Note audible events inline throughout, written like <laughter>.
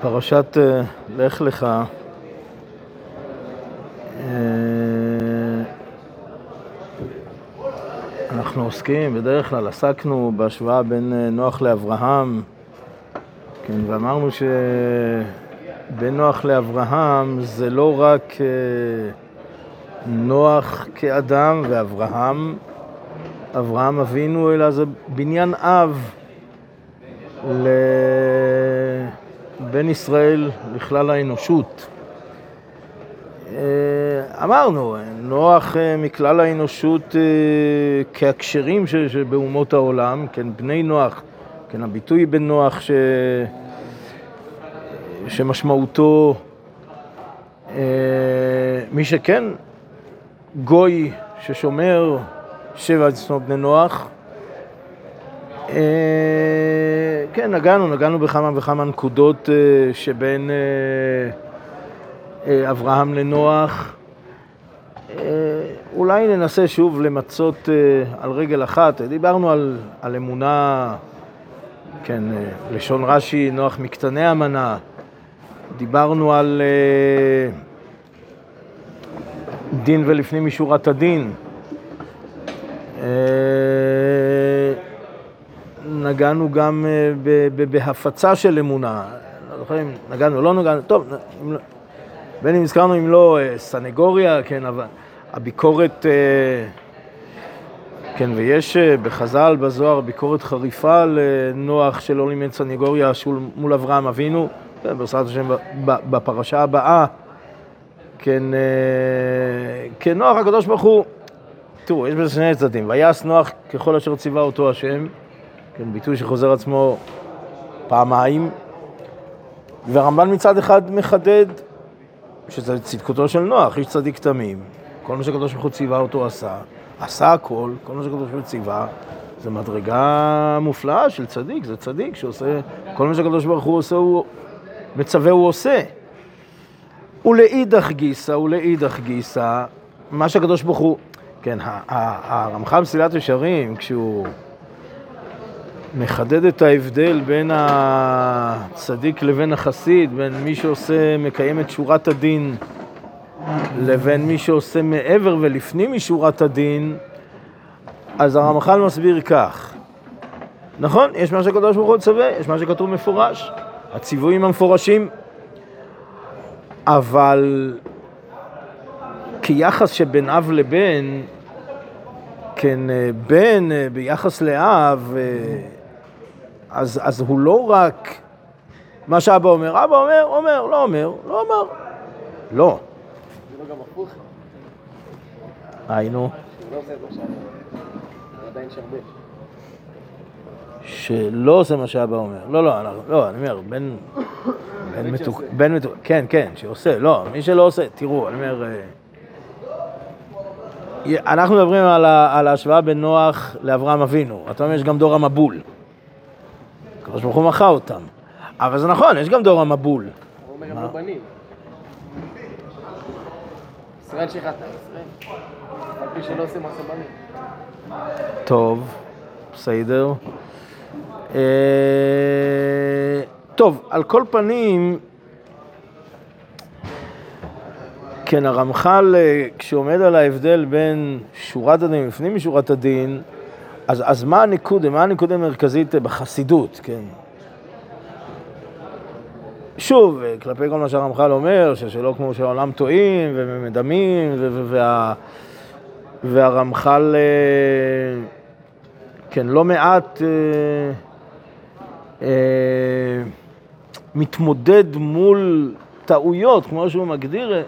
פרשת אה, לך לך, אה, אנחנו עוסקים, בדרך כלל עסקנו בהשוואה בין אה, נוח לאברהם, כן, ואמרנו שבין נוח לאברהם זה לא רק נוח כאדם ואברהם, אברהם אבינו, אלא זה בניין אב בין ישראל לכלל האנושות. אמרנו, נוח מכלל האנושות כהקשרים שבאומות העולם, כן, בני נוח, כן, הביטוי בן נוח ש... שמשמעותו מי שכן גוי ששומר שבע צנות בני נוח, כן, נגענו, נגענו בכמה וכמה נקודות שבין אברהם לנוח. אולי ננסה שוב למצות על רגל אחת. דיברנו על, על אמונה, כן, לשון רש"י, נוח מקטני אמנה. דיברנו על דין ולפנים משורת הדין. נגענו גם בהפצה של אמונה, לא זוכרים, נגענו, לא נגענו, טוב, בין אם הזכרנו אם לא סנגוריה, כן, אבל הביקורת, כן, ויש בחז"ל, בזוהר, ביקורת חריפה לנוח שלא לימד סנגוריה מול אברהם אבינו, בעזרת השם בפרשה הבאה, כן, כן, נוח הקדוש ברוך הוא, תראו, יש בזה שני צדדים, ויעש נוח ככל אשר ציווה אותו השם, כן, ביטוי שחוזר עצמו פעמיים, והרמב"ן מצד אחד מחדד שזה צדקותו של נוח, איש צדיק תמים, כל מה שקדוש ברוך הוא ציווה אותו עשה, עשה הכל, כל מה שקדוש ברוך הוא ציווה, זה מדרגה מופלאה של צדיק, זה צדיק שעושה, כל מה שקדוש ברוך הוא עושה, הוא מצווה הוא עושה. ולאידך גיסא, ולאידך גיסא, מה שהקדוש ברוך הוא, כן, הרמח"ל מסילת ישרים, כשהוא מחדד את ההבדל בין הצדיק לבין החסיד, בין מי שעושה, מקיים את שורת הדין, לבין מי שעושה מעבר ולפנים משורת הדין, אז הרמח"ל מסביר כך, נכון, יש מה שהקדוש ברוך הוא צווה, יש מה שכתוב מפורש, הציוויים המפורשים, אבל כיחס שבין אב לבן, כן, בן ביחס לאב, אז, אז הוא לא רק מה שאבא אומר, אבא אומר, אומר, לא אומר, לא אומר, לא. זה לא גם הפוך? היינו. לא. שלא עושה מה שאבא אומר. לא, לא, לא, אני אומר, בן, בן מתוק, בן מתוק, כן, כן, שעושה, לא, מי שלא עושה, תראו, אני אומר, אנחנו מדברים על, ה, על ההשוואה בין נוח לאברהם אבינו. אתה אומר, יש גם דור המבול. הקדוש ברוך הוא מחה אותם. אבל זה נכון, יש גם דור המבול. הוא אומר, הם לא בנים. ישראל שחטא, ישראל. על פי שלא עושה מעשה בנים. טוב, בסדר. אה, טוב, על כל פנים, כן, הרמח"ל, כשעומד על ההבדל בין שורת הדין לפנים משורת הדין, אז, אז מה הנקודה, מה הנקודה המרכזית בחסידות, כן? שוב, כלפי כל מה שהרמח"ל אומר, שלא כמו שהעולם טועים ומדמים, וה, והרמח"ל, כן, לא מעט אה, אה, מתמודד מול טעויות, כמו שהוא מגדיר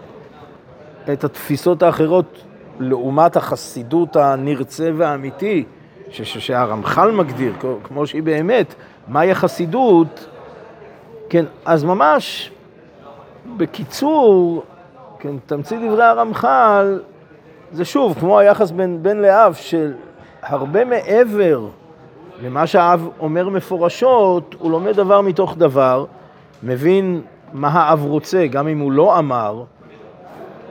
את התפיסות האחרות לעומת החסידות הנרצה והאמיתי. שהרמח"ל מגדיר, כמו שהיא באמת, מהי החסידות, כן, אז ממש בקיצור, כן, תמצית דברי הרמח"ל, זה שוב, כמו היחס בין בן לאב, של הרבה מעבר למה שהאב אומר מפורשות, הוא לומד דבר מתוך דבר, מבין מה האב רוצה, גם אם הוא לא אמר,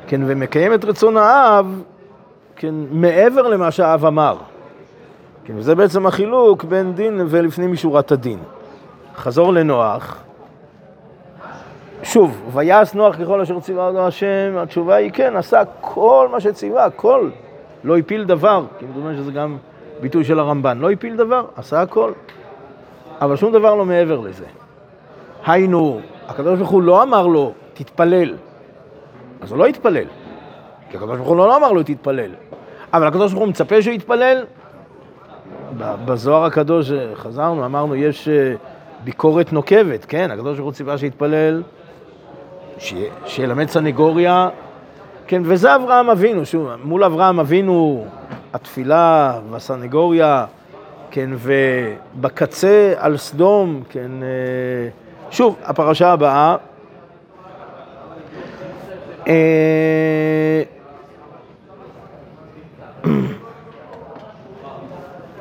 כן, ומקיים את רצון האב, כן, מעבר למה שהאב אמר. כן, וזה בעצם החילוק בין דין ולפנים משורת הדין. חזור לנוח, שוב, ויעש נוח ככל אשר ציווה אותו השם, התשובה היא כן, עשה כל מה שציווה, כל. לא הפיל דבר, כי מדומה שזה גם ביטוי של הרמב"ן, לא הפיל דבר, עשה הכל. אבל שום דבר לא מעבר לזה. היינו, הקדוש ברוך הוא לא אמר לו, תתפלל. אז הוא לא התפלל. כי הקדוש ברוך הוא לא אמר לו, תתפלל. אבל הקדוש ברוך הוא מצפה שהוא יתפלל. בזוהר הקדוש חזרנו, אמרנו, יש אה, ביקורת נוקבת, כן, הקדוש ברוך הוא ציפה שיתפלל, שילמד סנגוריה, כן, וזה אברהם אבינו, שוב, מול אברהם אבינו התפילה והסנגוריה, כן, ובקצה על סדום, כן, אה, שוב, הפרשה הבאה.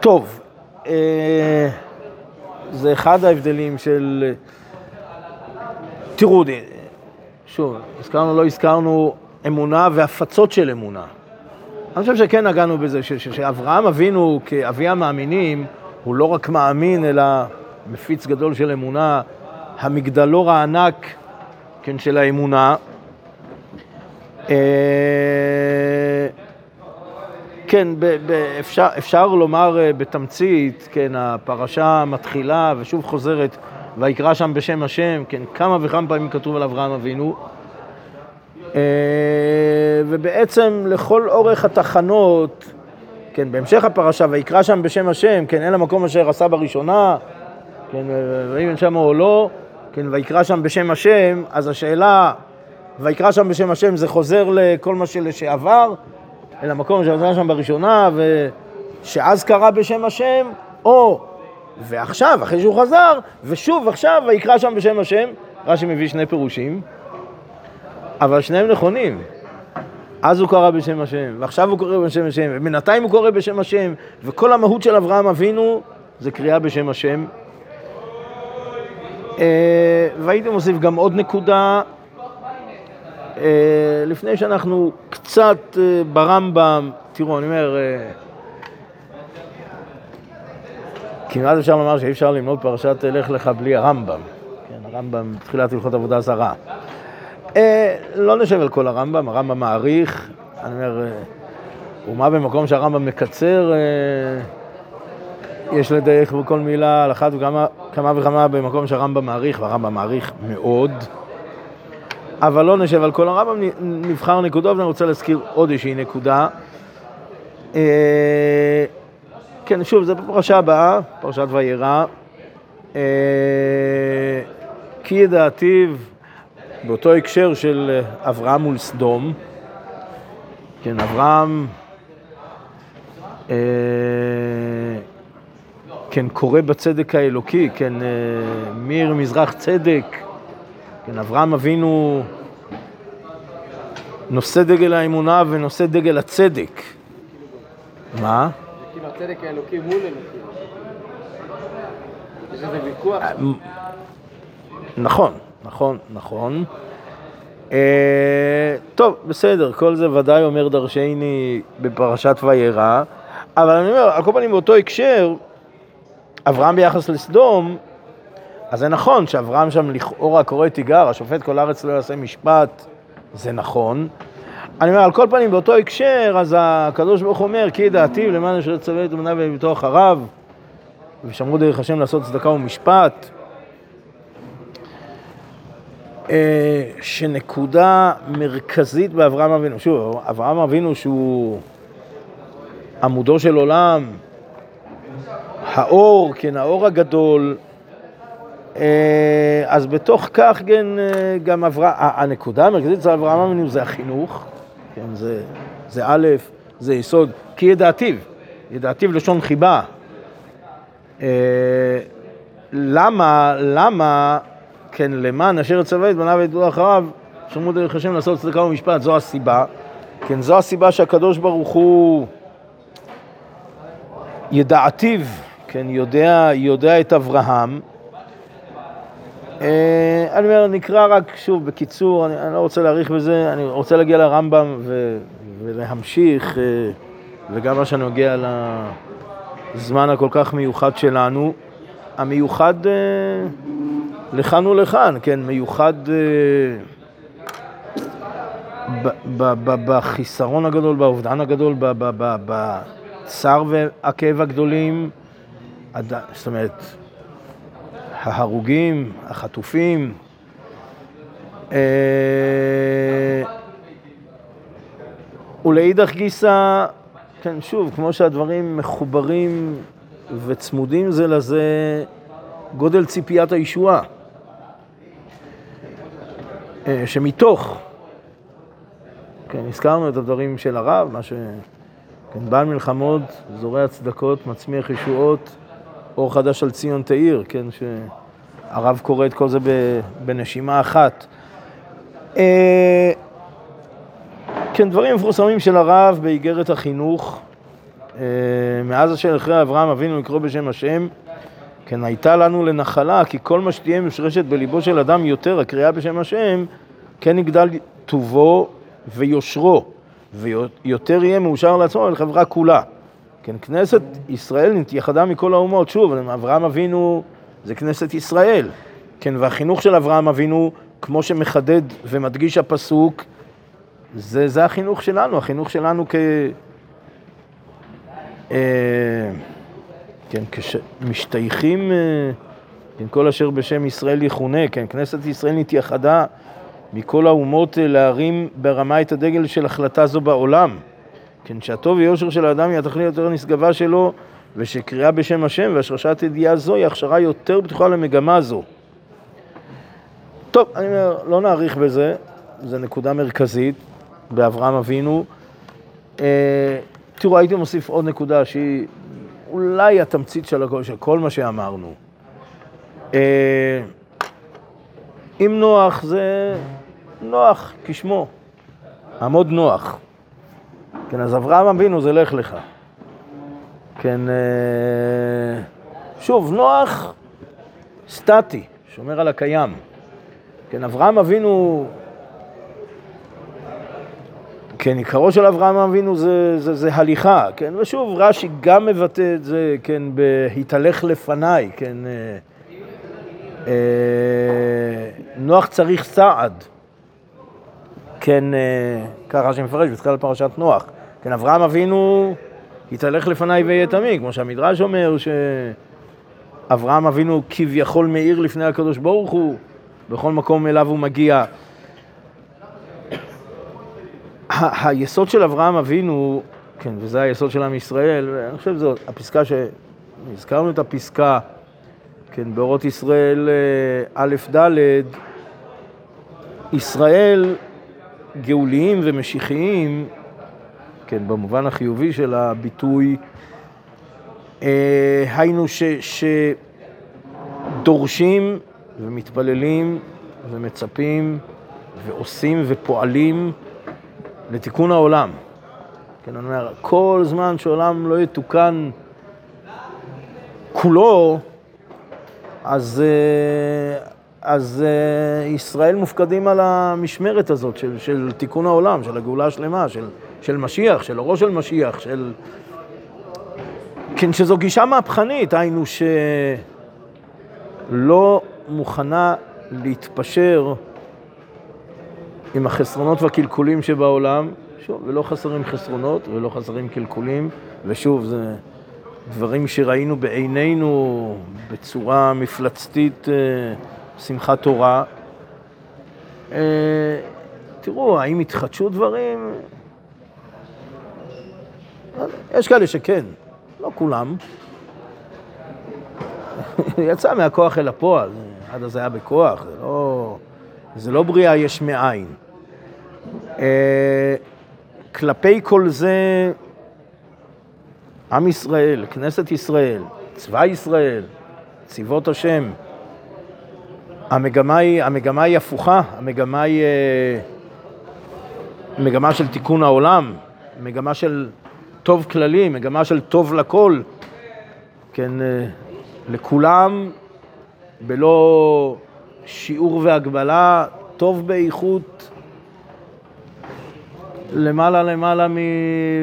אה, טוב, אה, זה אחד ההבדלים של... תראו, שוב, הזכרנו, לא הזכרנו אמונה והפצות של אמונה. אני חושב שכן נגענו בזה, שאברהם אבינו כאבי המאמינים, הוא לא רק מאמין, אלא מפיץ גדול של אמונה, המגדלור הענק, כן, של האמונה. כן, ב- ב- אפשר, אפשר לומר אה, בתמצית, כן, הפרשה מתחילה ושוב חוזרת, ויקרא שם בשם השם, כן, כמה וכמה פעמים כתוב על אברהם אבינו. אה, ובעצם לכל אורך התחנות, כן, בהמשך הפרשה, ויקרא שם בשם השם, כן, אין המקום אשר עשה בראשונה, כן, ואם אין שם או לא, כן, ויקרא שם בשם השם, אז השאלה, ויקרא שם בשם השם, זה חוזר לכל מה שלשעבר, אל המקום שעשה שם בראשונה, ושאז קרא בשם השם, או ועכשיו, אחרי שהוא חזר, ושוב עכשיו ויקרא שם בשם השם, רש"י מביא שני פירושים, אבל שניהם נכונים. אז הוא קרא בשם השם, ועכשיו הוא קורא בשם השם, ובינתיים הוא קורא בשם השם, וכל המהות של אברהם אבינו זה קריאה בשם השם. אה, והייתי מוסיף גם עוד נקודה, לפני שאנחנו קצת אה, ברמב"ם, תראו, אני אומר, כמעט אפשר לומר שאי אפשר ללמוד פרשת לך לך בלי הרמב"ם. כן, הרמב"ם, תחילת הלכות עבודה זרה. אה, לא נשב על כל הרמב"ם, הרמב"ם מעריך, אני אומר, אה, ומה במקום שהרמב"ם מקצר, אה, יש לדייק בכל מילה על אחת וכמה כמה וכמה במקום שהרמב"ם מעריך, והרמב"ם מעריך מאוד. אבל לא נשב על כל הרמב"ם, נבחר נקודות, ואני רוצה להזכיר עוד איזושהי נקודה. אה, כן, שוב, זה בפרשה הבאה, פרשת וירא. אה, כי ידעתיו, באותו הקשר של אברהם מול סדום, כן, אברהם, אה, כן, קורא בצדק האלוקי, כן, מיר מזרח צדק, כן, אברהם אבינו נושא דגל האמונה ונושא דגל הצדק. מה? כאילו הצדק האלוקי מול אלוקים. יש איזה ויכוח. נכון, נכון, נכון. אה, טוב, בסדר, כל זה ודאי אומר דרשני בפרשת וירא, אבל אני אומר, על כל פנים באותו הקשר, אברהם ביחס לסדום, אז זה נכון שאברהם שם לכאורה קורא תיגר, השופט כל הארץ לא יעשה משפט, זה נכון. אני אומר, על כל פנים באותו הקשר, אז הקדוש ברוך הוא אומר, כי ידעתיו למען אשר יצווה את אמונה וביתו אחריו, ושמרו דרך השם לעשות צדקה ומשפט. אה, שנקודה מרכזית באברהם אבינו, שוב, אברהם אבינו שהוא עמודו של עולם, האור, כן, האור הגדול, אז בתוך כך כן, אה, גם אברהם, הנקודה המרכזית אצל אברהם אבינו זה החינוך, כן, זה, זה א', זה יסוד, כי ידעתיו, ידעתיו לשון חיבה. למה, למה כן, למען אשר יצווה את בניו וידעו אחריו, שמרו דרך השם לעשות צדקה ומשפט, זו הסיבה. כן, זו הסיבה שהקדוש ברוך הוא ידעתיו, כן, יודע, יודע את אברהם. אה, אני אומר, נקרא רק שוב בקיצור, אני, אני לא רוצה להאריך בזה, אני רוצה להגיע לרמב"ם ו, ולהמשיך, אה, וגם מה שנוגע לזמן הכל כך מיוחד שלנו. המיוחד... אה, לכאן ולכאן, כן, מיוחד בחיסרון הגדול, באובדן הגדול, בצער והכאב הגדולים, זאת אומרת, ההרוגים, החטופים. אה, ולאידך גיסא, כן, שוב, כמו שהדברים מחוברים וצמודים זה לזה, גודל ציפיית הישועה. אה, שמתוך, כן, הזכרנו את הדברים של הרב, מה ש... כן, בעל מלחמות, זורע צדקות, מצמיח ישועות, אור חדש על ציון תאיר, כן, שהרב קורא את כל זה בנשימה אחת. אה, כן, דברים מפורסמים של הרב באיגרת החינוך, אה, מאז אשר אחרי אברהם אבינו לקרוא בשם השם, כן, הייתה לנו לנחלה, כי כל מה שתהיה מושרשת בליבו של אדם יותר, הקריאה בשם השם, כן יגדל טובו ויושרו, ויותר יהיה מאושר לעצמו ולחברה כולה. כן, כנסת ישראל נתייחדה מכל האומות, שוב, אברהם אבינו זה כנסת ישראל, כן, והחינוך של אברהם אבינו, כמו שמחדד ומדגיש הפסוק, זה, זה החינוך שלנו, החינוך שלנו כ... אה, כן, כשמשתייכים, אה, כן, כל אשר בשם ישראל יכונה, כן, כנסת ישראל נתייחדה מכל האומות אה, להרים ברמה את הדגל של החלטה זו בעולם. כן, שהטוב ויושר של האדם היא התכלית יותר נשגבה שלו, ושקריאה בשם השם והשרשת ידיעה זו היא הכשרה יותר בטוחה למגמה זו. טוב, אני אומר, לא נאריך בזה, זו נקודה מרכזית באברהם אבינו. אה, תראו, הייתי מוסיף עוד נקודה שהיא אולי התמצית של הכל, של כל מה שאמרנו. אה, אם נוח זה נוח כשמו, עמוד נוח. כן, אז אברהם אבינו זה לך לך. כן, אה, שוב, נוח סטטי, שומר על הקיים. כן, אברהם אבינו, כן, עיקרו של אברהם אבינו זה, זה, זה הליכה, כן, ושוב, רש"י גם מבטא את זה, כן, בהתהלך לפניי, כן, אה, אה, נוח צריך סעד, כן, אה, ככה שמפרש בתחילת פרשת נוח, כן, אברהם אבינו התהלך לפניי ויהיה תמיד, כמו שהמדרש אומר, שאברהם אבינו כביכול מאיר לפני הקדוש ברוך הוא, בכל מקום אליו הוא מגיע. היסוד של אברהם אבינו, כן, וזה היסוד של עם ישראל, ואני חושב שזאת הפסקה ש... הזכרנו את הפסקה, כן, באורות ישראל אה, א' ד', ישראל גאוליים ומשיחיים, כן, במובן החיובי של הביטוי, אה, היינו ש... שדורשים ומתפללים ומצפים ועושים ופועלים לתיקון העולם. כן, אני אומר, כל זמן שעולם לא יתוקן כולו, אז, אה, אז אה, ישראל מופקדים על המשמרת הזאת של, של תיקון העולם, של הגאולה השלמה, של, של משיח, של אורו של משיח, של... כן, שזו גישה מהפכנית, היינו שלא מוכנה להתפשר עם החסרונות והקלקולים שבעולם, שוב, ולא חסרים חסרונות ולא חסרים קלקולים, ושוב, זה דברים שראינו בעינינו בצורה מפלצתית, אה, שמחת תורה. אה, תראו, האם התחדשו דברים? יש כאלה שכן, לא כולם. <laughs> יצא מהכוח אל הפועל, עד אז היה בכוח, זה לא, זה לא בריאה יש מאין. אה, כלפי כל זה, עם ישראל, כנסת ישראל, צבא ישראל, צבאות השם, המגמה היא, המגמה היא הפוכה, המגמה היא אה, מגמה של תיקון העולם, מגמה של טוב כללי, מגמה של טוב לכל, כן, אה, לכולם, בלא שיעור והגבלה, טוב באיכות, למעלה למעלה מ...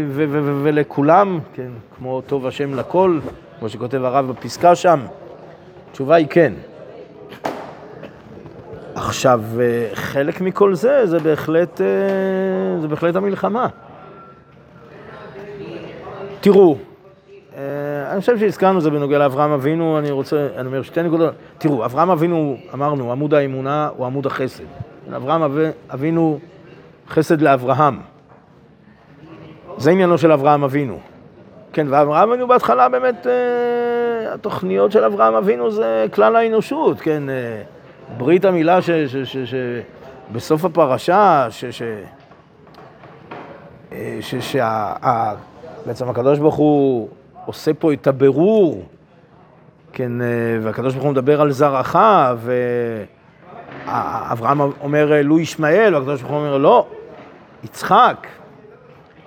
ו- ו- ו- ולכולם, כן, כמו טוב השם לכל, כמו שכותב הרב בפסקה שם, התשובה היא כן. עכשיו, אה, חלק מכל זה, זה בהחלט, אה, זה בהחלט המלחמה. תראו, אה, אני חושב שהזכרנו זה בנוגע לאברהם אבינו, אני רוצה, אני אומר שתי נקודות. תראו, אברהם אבינו, אמרנו, עמוד האמונה הוא עמוד החסד. אברהם אבינו, חסד לאברהם. זה עניינו של אברהם אבינו. כן, ואברהם אבינו בהתחלה באמת, התוכניות של אברהם אבינו זה כלל האנושות, כן, ברית המילה ש, ש, ש, ש, בסוף הפרשה, ש, ש, אה, ש, ש, בעצם הקדוש ברוך הוא עושה פה את הבירור, כן, אה, והקדוש ברוך הוא מדבר על זרעך, ואברהם אומר לו ישמעאל, והקדוש ברוך הוא אומר לא, יצחק.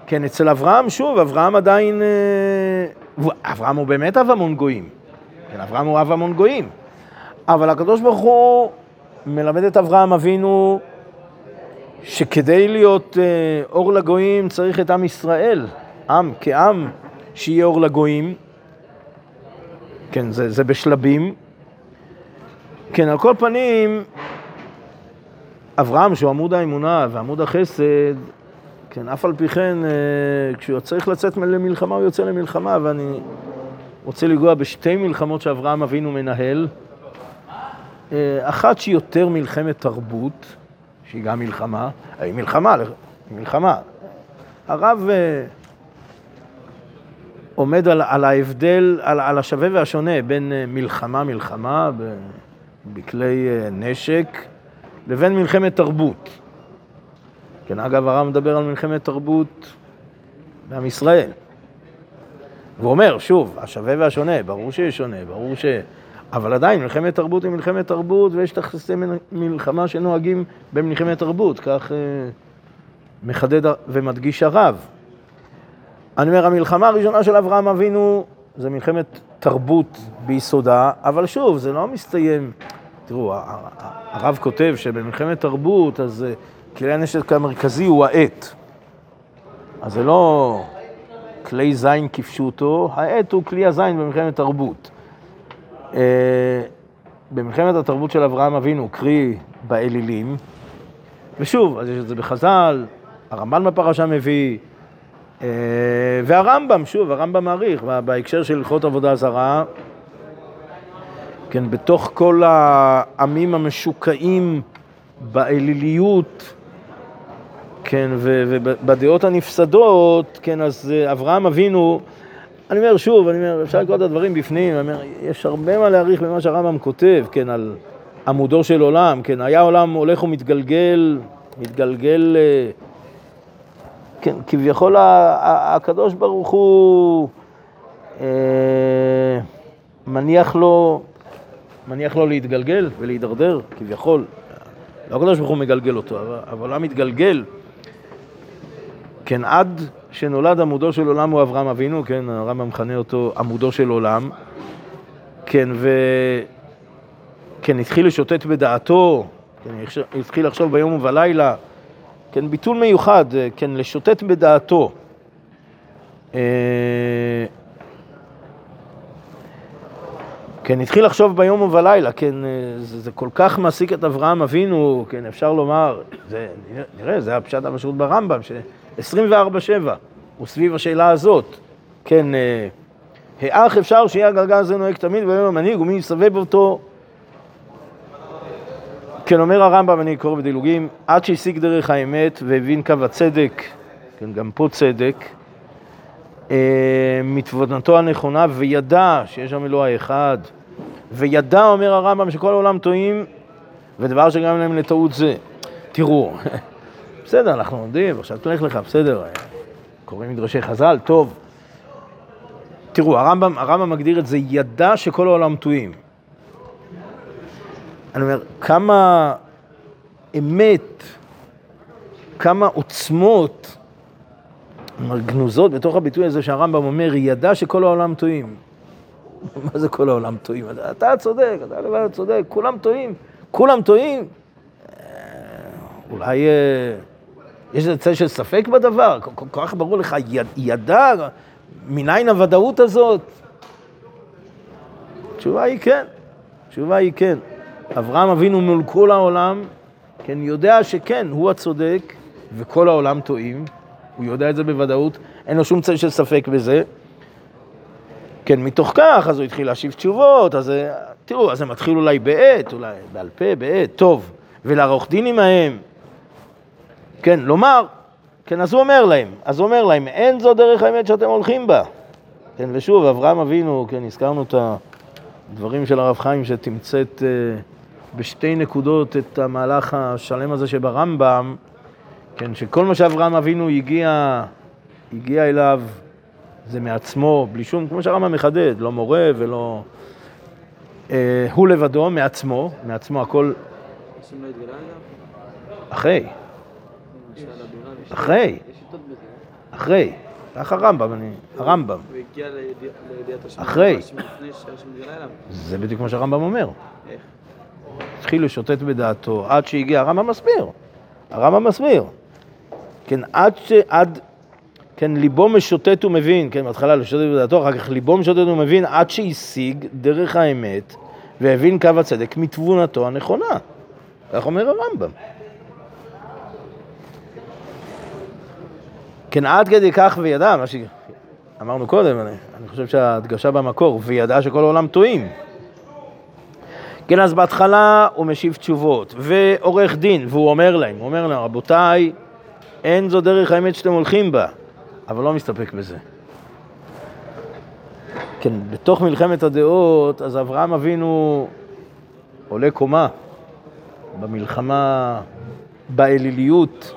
כן, אצל אברהם, שוב, אברהם עדיין... אה, אברהם הוא באמת אב המון גויים. כן, אברהם הוא אב המון גויים. אבל הקדוש ברוך הוא מלמד את אברהם אבינו שכדי להיות אה, אור לגויים צריך את עם ישראל, עם כעם שיהיה אור לגויים. כן, זה, זה בשלבים. כן, על כל פנים, אברהם, שהוא עמוד האמונה ועמוד החסד, כן, אף על פי כן, אה, כשהוא צריך לצאת למלחמה, הוא יוצא למלחמה, ואני רוצה לנגוע בשתי מלחמות שאברהם אבינו מנהל. אה, אחת שהיא יותר מלחמת תרבות, שהיא גם מלחמה, היא מלחמה, מלחמה. הרב אה, עומד על, על ההבדל, על, על השווה והשונה בין מלחמה, מלחמה, בכלי נשק, לבין מלחמת תרבות. כן, אגב, הרב מדבר על מלחמת תרבות בעם ישראל. והוא אומר, שוב, השווה והשונה, ברור שיש שונה, ברור. אבל עדיין, מלחמת תרבות היא מלחמת תרבות, ויש תכסי מלחמה שנוהגים במלחמת תרבות, כך אה, מחדד ומדגיש הרב. אני אומר, המלחמה הראשונה של אברהם אבינו זה מלחמת תרבות ביסודה, אבל שוב, זה לא מסתיים. תראו, הרב כותב שבמלחמת תרבות, אז אה, כלי הנשק המרכזי הוא העט. אז זה לא כלי זין כפשוטו, העט הוא כלי הזין במלחמת תרבות. אה, במלחמת התרבות של אברהם אבינו, קרי באלילים, ושוב, אז יש את זה בחז"ל, הרמב"ן בפרשה מביא, אה, והרמב"ם, שוב, הרמב"ם מעריך, בהקשר של הלכות עבודה זרה, כן, בתוך כל העמים המשוקעים באליליות, כן, ובדעות הנפסדות, כן, אז אה, אברהם אבינו, אני אומר שוב, אני אומר, אפשר לקרוא את הדברים בפנים, אני אומר, יש הרבה מה להעריך במה שהרמב"ם כותב, כן, על עמודו של עולם, כן, היה עולם הולך ומתגלגל, מתגלגל, אה, כן, כביכול הקדוש ברוך הוא אה, מניח לו, מניח לו להתגלגל ולהידרדר, כביכול. לא הקדוש ברוך הוא מגלגל אותו, אבל העולם מתגלגל. כן, עד שנולד עמודו של עולם הוא אברהם אבינו, כן, הרמב"ם מכנה אותו עמודו של עולם, כן, ו... כן, התחיל לשוטט בדעתו, כן, התחיל לחשוב ביום ובלילה, כן, ביטול מיוחד, כן, לשוטט בדעתו. אה, כן, התחיל לחשוב ביום ובלילה, כן, זה, זה כל כך מעסיק את אברהם אבינו, כן, אפשר לומר, זה, נראה, זה הפשט המשמעות ברמב"ם. 24-7, הוא סביב השאלה הזאת. כן, האח אפשר שיהיה הגלגל הזה נוהג תמיד ולא לו מנהיג, ומי יסבב אותו. כן, אומר הרמב"ם, אני קורא בדילוגים, עד שהשיג דרך האמת והבין קו הצדק, כן, גם פה צדק, אה, מתבונתו הנכונה, וידע שיש שם אלוה האחד, וידע, אומר הרמב"ם, שכל העולם טועים, ודבר שגם להם לטעות זה. תראו, <laughs> בסדר, אנחנו עומדים, עכשיו תלך לך, בסדר, קוראים מדרשי חז"ל, טוב. תראו, הרמב"ם, הרמב"ם מגדיר את זה, ידע שכל העולם טועים. אני אומר, כמה אמת, כמה עוצמות גנוזות בתוך הביטוי הזה שהרמב"ם אומר, ידע שכל העולם טועים. <laughs> מה זה כל העולם טועים? אתה צודק, אתה לבד צודק, כולם טועים, כולם טועים. אה, אולי אה, יש איזה צל של ספק בדבר? כל כך ברור לך, ידע, מניין הוודאות הזאת? התשובה היא כן, התשובה היא כן. אברהם אבינו מול כל העולם, כן, יודע שכן, הוא הצודק וכל העולם טועים, הוא יודע את זה בוודאות, אין לו שום צל של ספק בזה. כן, מתוך כך, אז הוא התחיל להשיב תשובות, אז תראו, אז זה מתחיל אולי בעת, אולי בעל פה, בעת, טוב. ולערוך דין עמהם, כן, לומר, כן, אז הוא אומר להם, אז הוא אומר להם, אין זו דרך האמת שאתם הולכים בה. כן, ושוב, אברהם אבינו, כן, הזכרנו את הדברים של הרב חיים שתמצאת אה, בשתי נקודות את המהלך השלם הזה שברמב"ם, כן, שכל מה שאברהם אבינו הגיע, הגיע אליו זה מעצמו, בלי שום, כמו שהרמב"ם מחדד, לא מורה ולא... אה, הוא לבדו, מעצמו, מעצמו הכל... השם לא התגלה אליו? אחרי, אחרי. אחרי. ככה הרמב"ם, אני... הרמב"ם. הוא הגיע לידיע- לידיעת השם. אחרי. זה בדיוק מה שהרמב"ם אומר. איך? התחיל לשוטט בדעתו עד שהגיע, הרמב"ם מסביר. הרמב"ם מסביר. כן, עד ש... עד... כן, ליבו משוטט ומבין, כן, בהתחלה לשוטט בדעתו, אחר כך ליבו משוטט ומבין עד שהשיג דרך האמת והבין קו הצדק מתבונתו הנכונה. כך אומר הרמב"ם. כן, עד כדי כך וידע, מה שאמרנו קודם, אני, אני חושב שההדגשה במקור, וידע שכל העולם טועים. כן, אז בהתחלה הוא משיב תשובות, ועורך דין, והוא אומר להם, הוא אומר להם, רבותיי, אין זו דרך האמת שאתם הולכים בה, אבל לא מסתפק בזה. כן, בתוך מלחמת הדעות, אז אברהם אבינו עולה קומה במלחמה, באליליות,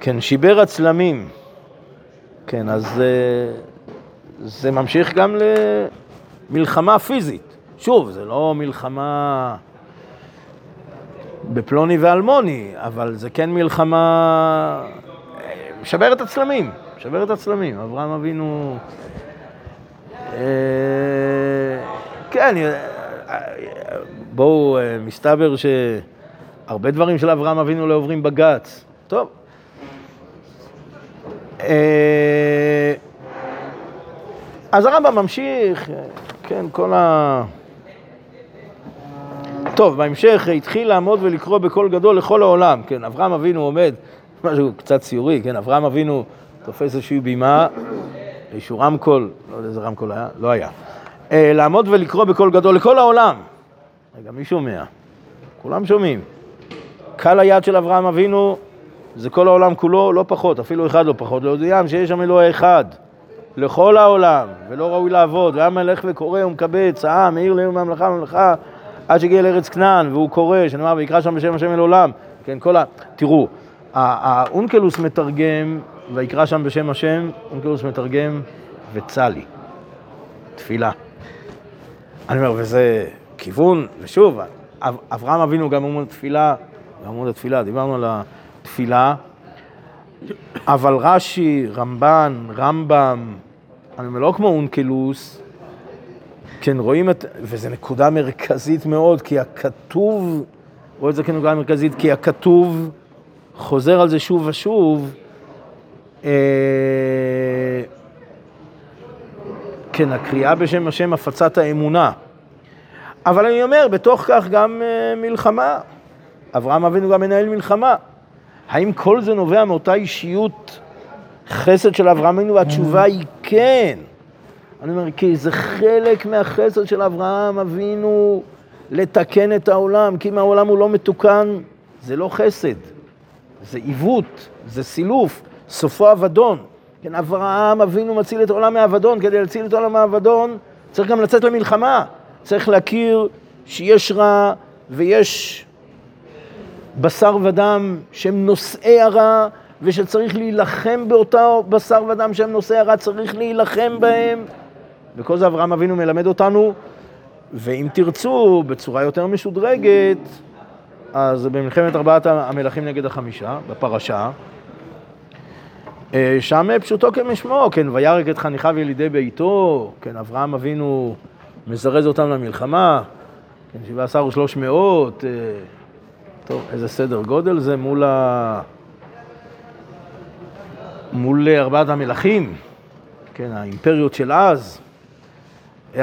כן, שיבר הצלמים, כן, אז אה, זה ממשיך גם למלחמה פיזית. שוב, זה לא מלחמה בפלוני ואלמוני, אבל זה כן מלחמה... אה, משבר את הצלמים, משבר את הצלמים. אברהם אבינו... אה, כן, בואו, מסתבר שהרבה דברים של אברהם אבינו לא עוברים בג"ץ. טוב. אה, אז הרמב"ם ממשיך, כן, כל ה... טוב, בהמשך התחיל לעמוד ולקרוא בקול גדול לכל העולם, כן, אברהם אבינו עומד, משהו קצת ציורי, כן, אברהם אבינו תופס איזושהי בימה, איזשהו רמקול, לא יודע איזה רמקול היה, לא היה, אה, לעמוד ולקרוא בקול גדול לכל העולם. רגע, מי שומע? כולם שומעים. קהל היד של אברהם אבינו זה כל העולם כולו, לא פחות, אפילו אחד לא פחות, להודיעם שיש שם אלוהי אחד, לכל העולם, ולא ראוי לעבוד, והיה מלך וקורא ומקבץ, העם, העיר לעיר מהמלאכה ממלכה, עד שהגיע לארץ כנען, והוא קורא, שנאמר, ויקרא שם בשם השם אל עולם, כן, כל ה... תראו, ה- האונקלוס מתרגם, ויקרא שם בשם השם, אונקלוס מתרגם, וצלי, תפילה. אני אומר, וזה כיוון, ושוב, אב- אברהם אבינו גם עמוד תפילה, עמוד התפילה, דיברנו על התפילה, אבל רש"י, רמב"ן, רמב"ם, אומר, לא כמו אונקלוס, כן, רואים את, וזו נקודה מרכזית מאוד, כי הכתוב, רואה את זה כנקודה מרכזית, כי הכתוב חוזר על זה שוב ושוב, אה, כן, הקריאה בשם השם הפצת האמונה. אבל אני אומר, בתוך כך גם אה, מלחמה. אברהם אבינו גם מנהל מלחמה. האם כל זה נובע מאותה אישיות חסד של אברהם אבינו? והתשובה היא כן. אני אומר, כי זה חלק מהחסד של אברהם אבינו לתקן את העולם, כי אם העולם הוא לא מתוקן, זה לא חסד, זה עיוות, זה סילוף, סופו אבדון. כן, אברהם אבינו מציל את העולם מהאבדון, כדי להציל את העולם מהאבדון צריך גם לצאת למלחמה, צריך להכיר שיש רע ויש בשר ודם שהם נושאי הרע, ושצריך להילחם באותו בשר ודם שהם נושאי הרע, צריך להילחם בהם. וכל זה אברהם אבינו מלמד אותנו, ואם תרצו, בצורה יותר משודרגת, אז במלחמת ארבעת המלכים נגד החמישה, בפרשה, אה, שם פשוטו כמשמו, כן, וירק את חניכיו ילידי ביתו, כן, אברהם אבינו מזרז אותם למלחמה, כן, 17 ושלוש מאות, אה, טוב, איזה סדר גודל זה מול ה... מול ארבעת המלכים, כן, האימפריות של אז,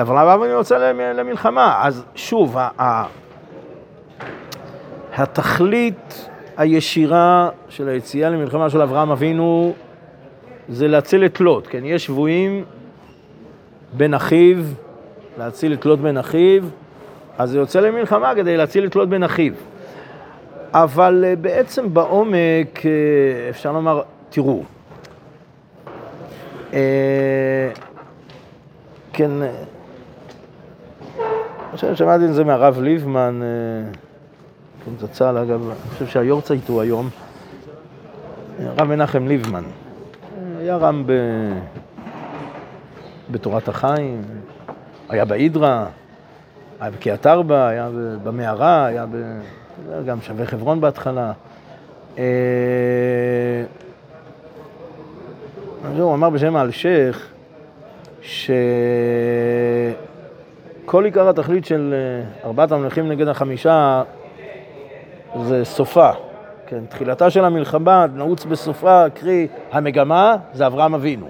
אבל אברהם יוצא למ- למלחמה. אז שוב, ה- ה- התכלית הישירה של היציאה למלחמה של אברהם אבינו זה להציל את לוט, כן? יש שבויים בן אחיו, להציל את לוט בן אחיו, אז זה יוצא למלחמה כדי להציל את לוט בן אחיו. אבל אה, בעצם בעומק, אה, אפשר לומר, תראו, אה, כן, אני חושב ששמעתי את זה מהרב ליבמן, כן, זצ"ל, אגב, אני חושב שהיורצייט הוא היום, הרב מנחם ליבמן. היה רם ב... בתורת החיים, היה בהידרה, היה בקריית ארבע, היה במערה, היה ב... גם שווה חברון בהתחלה. אה, הוא אמר בשם האלשיך, שכל עיקר התכלית של אה, ארבעת המלכים נגד החמישה זה סופה. כן, תחילתה של המלחמה נעוץ בסופה, קרי המגמה, זה אברהם אבינו.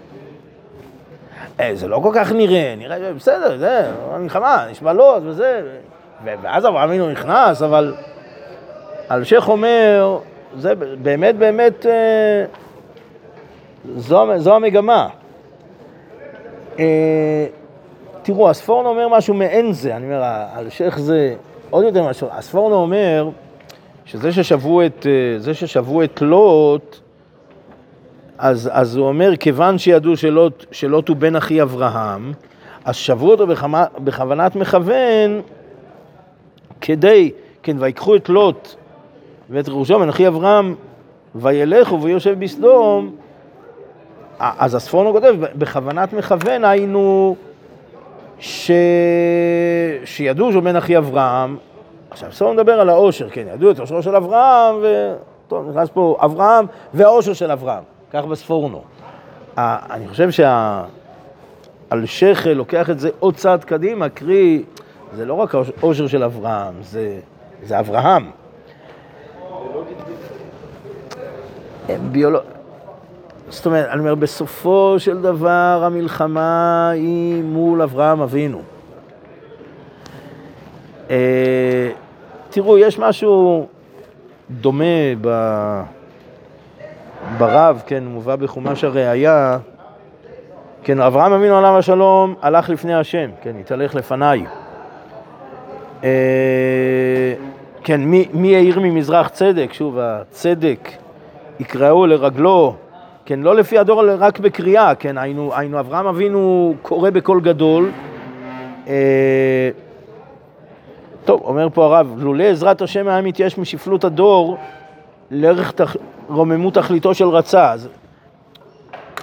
אה, זה לא כל כך נראה, נראה, בסדר, זה המלחמה, נשמע לוט וזה, ואז אברהם אבינו נכנס, אבל אלשיך אומר, זה באמת באמת, אה, זו, זו המגמה. אה, תראו, הספורנו אומר משהו מעין זה, אני אומר, אלשיך זה עוד יותר משהו. הספורנו אומר שזה ששבו את, אה, זה ששבו את לוט, אז, אז הוא אומר, כיוון שידעו שלוט, שלוט הוא בן אחי אברהם, אז שבו אותו בכוונת מכוון כדי, כן, ויקחו את לוט ואת רכושו מנחי אברהם וילכו ויושב בסדום, אז הספורנו כותב, בכוונת מכוון היינו ש... שידעו שהוא בן אחי אברהם. עכשיו, הספורנו מדבר על העושר, כן, ידעו את עושרו של אברהם, ו... טוב, נכנס פה אברהם והעושר של אברהם, כך בספורנו. אני חושב שהאלשך לוקח את זה עוד צעד קדימה, קרי, זה לא רק העושר של אברהם, זה, זה אברהם. ביולוג... זאת אומרת, אני אומר, בסופו של דבר המלחמה היא מול אברהם אבינו. אה, תראו, יש משהו דומה ב... ברב, כן, מובא בחומש הראייה, כן, אברהם אבינו עליו השלום הלך לפני השם, כן, התהלך לפניי. כן, מי, מי העיר ממזרח צדק? שוב, הצדק יקראו לרגלו, כן, לא לפי הדור, אלא רק בקריאה, כן, היינו, היינו אברהם אבינו קורא בקול גדול. אה, טוב, אומר פה הרב, לולא עזרת השם היה מתייאש משפלות הדור, לערך תח... רוממות תכליתו של רצה. אז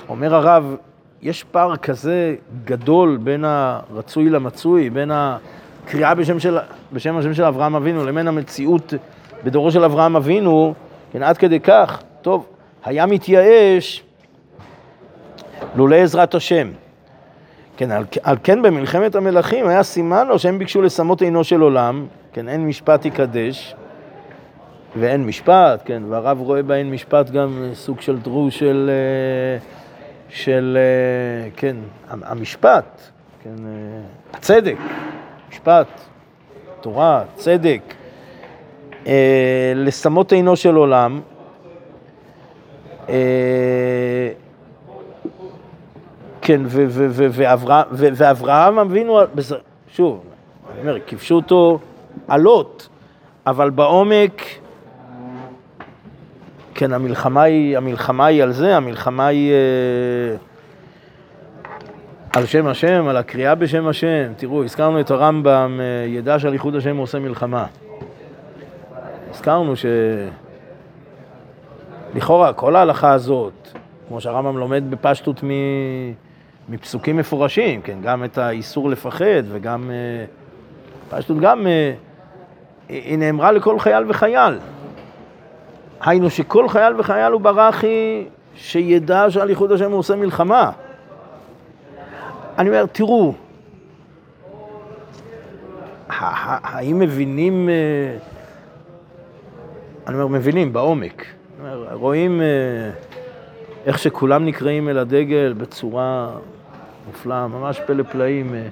אומר הרב, יש פער כזה גדול בין הרצוי למצוי, בין הקריאה בשם, של, בשם השם של אברהם אבינו לבין המציאות בדורו של אברהם אבינו, כן, עד כדי כך טוב, היה מתייאש לולא עזרת השם. כן, על, על כן במלחמת המלכים היה סימן לו שהם ביקשו לשמות עינו של עולם, כן, אין משפט יקדש, ואין משפט, כן, והרב רואה באין משפט גם סוג של דרוש של, אה, של, אה, כן, המשפט, כן, אה, הצדק, משפט, תורה, צדק, לשמות עינו של עולם, אה, כן, ואברהם אבינו, שוב, אני אומר, כיבשו אותו עלות, אבל בעומק, כן, המלחמה היא, המלחמה היא על זה, המלחמה היא אה, על שם השם, על הקריאה בשם השם. תראו, הזכרנו את הרמב"ם, אה, ידע שעל ייחוד השם עושה מלחמה. הזכרנו ש... לכאורה, כל ההלכה הזאת, כמו שהרמב"ם לומד בפשטות מפסוקים מפורשים, כן, גם את האיסור לפחד וגם, אה, פשטות גם, אה, היא נאמרה לכל חייל וחייל. היינו שכל חייל וחייל הוא ברכי שידע שעל ייחוד השם הוא עושה מלחמה. אני אומר, תראו, האם מבינים, אה, אני אומר, מבינים בעומק. רואים אה, איך שכולם נקראים אל הדגל בצורה מופלאה, ממש פלא פלאים, אה,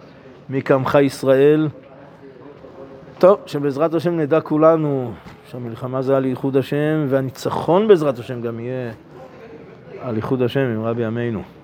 מי קמך ישראל. טוב, שבעזרת השם נדע כולנו שהמלחמה זה על ייחוד השם, והניצחון בעזרת השם גם יהיה על ייחוד השם עם רבי עמנו.